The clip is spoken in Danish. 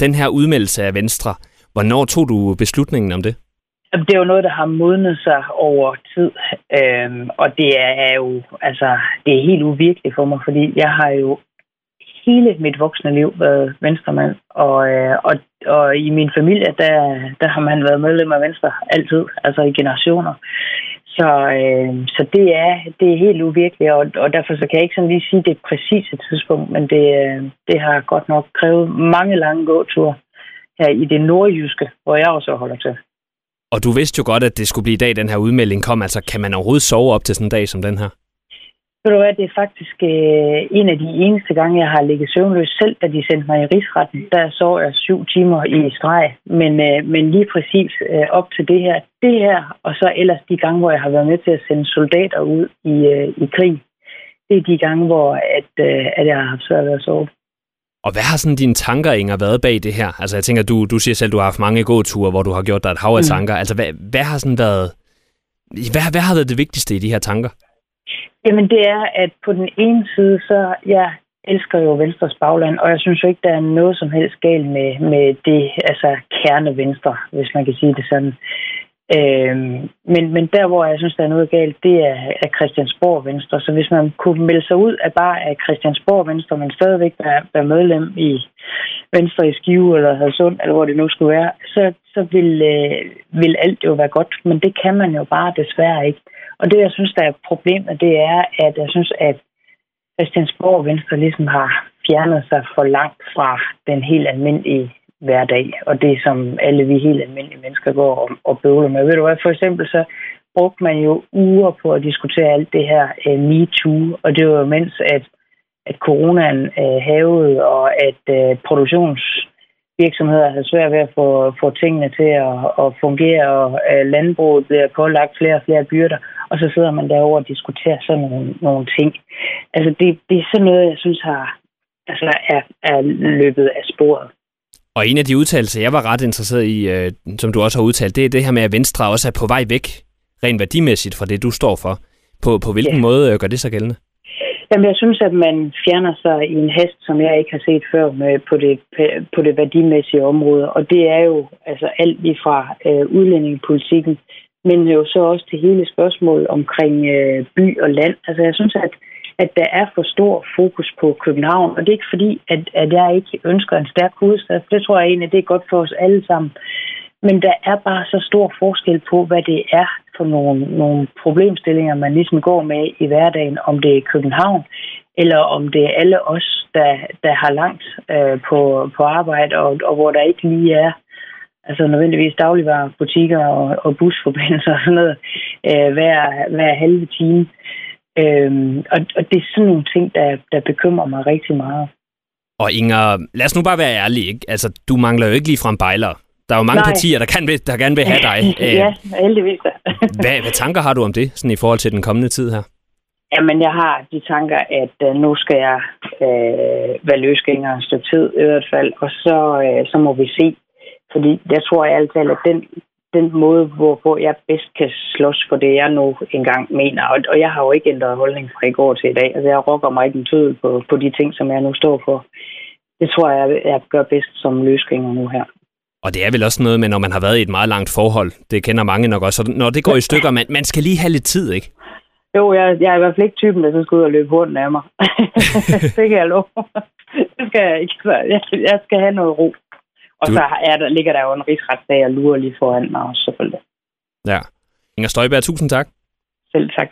Den her udmeldelse af Venstre, hvornår tog du beslutningen om det? Det er jo noget, der har modnet sig over tid, øhm, og det er jo altså det er helt uvirkeligt for mig, fordi jeg har jo hele mit voksne liv været venstremand, og, øh, og, og i min familie, der, der har man været medlem af Venstre altid, altså i generationer. Så, øh, så det, er, det er helt uvirkeligt, og, og derfor så kan jeg ikke sådan lige sige det præcise tidspunkt, men det, øh, det har godt nok krævet mange lange gåture her i det nordjyske, hvor jeg også holder til. Og du vidste jo godt, at det skulle blive i dag, den her udmelding kom. Altså, kan man overhovedet sove op til sådan en dag som den her? Ved du hvad, det er faktisk øh, en af de eneste gange, jeg har ligget søvnløs selv, da de sendte mig i rigsretten. Der sov jeg syv timer i streg. Men, øh, men lige præcis øh, op til det her, det her, og så ellers de gange, hvor jeg har været med til at sende soldater ud i, øh, i krig, det er de gange, hvor at, øh, at jeg har haft svært ved at sove. Og hvad har sådan dine tanker, Inger, været bag det her? Altså jeg tænker, du, du siger selv, du har haft mange gåture, hvor du har gjort dig et hav af mm. tanker. Altså hvad, hvad har sådan været... Hvad, hvad har været det vigtigste i de her tanker? Jamen det er, at på den ene side, så jeg elsker jo Venstres bagland, og jeg synes jo ikke, der er noget som helst galt med, med det, altså kerne Venstre, hvis man kan sige det sådan. Øhm, men, men der, hvor jeg synes, der er noget galt, det er, er Christiansborg Venstre. Så hvis man kunne melde sig ud af bare af Christiansborg Venstre, men stadigvæk være, være medlem i Venstre i Skive eller Hadsund, eller hvor det nu skulle være, så, så vil, øh, vil alt jo være godt. Men det kan man jo bare desværre ikke. Og det, jeg synes, der er problemet, det er, at jeg synes, at Christiansborg Venstre ligesom har fjernet sig for langt fra den helt almindelige hverdag, og det som alle vi helt almindelige mennesker går og, og bøvler med. Ved du hvad, for eksempel så brugte man jo uger på at diskutere alt det her uh, MeToo, og det var jo mens, at, at coronaen øh, uh, havede, og at øh, uh, produktions virksomheder havde svært ved at få, få tingene til at, at fungere, og uh, landbruget bliver pålagt flere og flere byrder, og så sidder man derovre og diskuterer sådan nogle, nogle ting. Altså det, det er sådan noget, jeg synes har, altså er, er løbet af sporet. Og en af de udtalelser, jeg var ret interesseret i, øh, som du også har udtalt, det er det her med, at Venstre også er på vej væk, rent værdimæssigt, fra det, du står for. På, på hvilken ja. måde øh, gør det sig gældende? Jamen, jeg synes, at man fjerner sig i en hest, som jeg ikke har set før med, på, det, på det værdimæssige område. Og det er jo altså alt lige fra øh, udlændingepolitikken, men jo så også til hele spørgsmålet omkring øh, by og land. Altså, jeg synes, at at der er for stor fokus på København. Og det er ikke fordi, at, at jeg ikke ønsker en stærk hovedstad. Det tror jeg egentlig, det er godt for os alle sammen. Men der er bare så stor forskel på, hvad det er for nogle, nogle problemstillinger, man ligesom går med i hverdagen. Om det er København, eller om det er alle os, der, der har langt øh, på, på arbejde, og, og hvor der ikke lige er altså nødvendigvis dagligvarerbutikker og, og busforbindelser og sådan noget øh, hver, hver halve time. Øhm, og, og det er sådan nogle ting, der, der bekymrer mig rigtig meget. Og Inger, lad os nu bare være ærlige. Ikke? Altså, du mangler jo ikke lige fra en bejler. Der er jo mange Nej. partier, der, kan, der gerne vil have dig. ja, heldigvis. hvad, hvad tanker har du om det, sådan i forhold til den kommende tid her? Jamen, jeg har de tanker, at uh, nu skal jeg uh, være løsgænger et stykke tid i hvert fald, og så, uh, så må vi se. Fordi jeg tror altid, at den den måde, hvorpå jeg bedst kan slås for det, jeg nu engang mener. Og, og jeg har jo ikke ændret holdning fra i går til i dag. Altså, jeg rokker mig ikke en tødel på, på de ting, som jeg nu står for. Det tror jeg, jeg gør bedst som løsgænger nu her. Og det er vel også noget med, når man har været i et meget langt forhold. Det kender mange nok også. Så når det går i stykker, man, man skal lige have lidt tid, ikke? Jo, jeg, jeg er i hvert fald ikke typen, der så skal ud og løbe hurtigt af mig. det kan jeg love. det skal jeg ikke. Jeg, jeg skal have noget ro. Og du... så er der, ligger der jo en rigsretssag og lurer lige foran mig også, selvfølgelig. Ja. Inger Støjberg, tusind tak. Selv tak.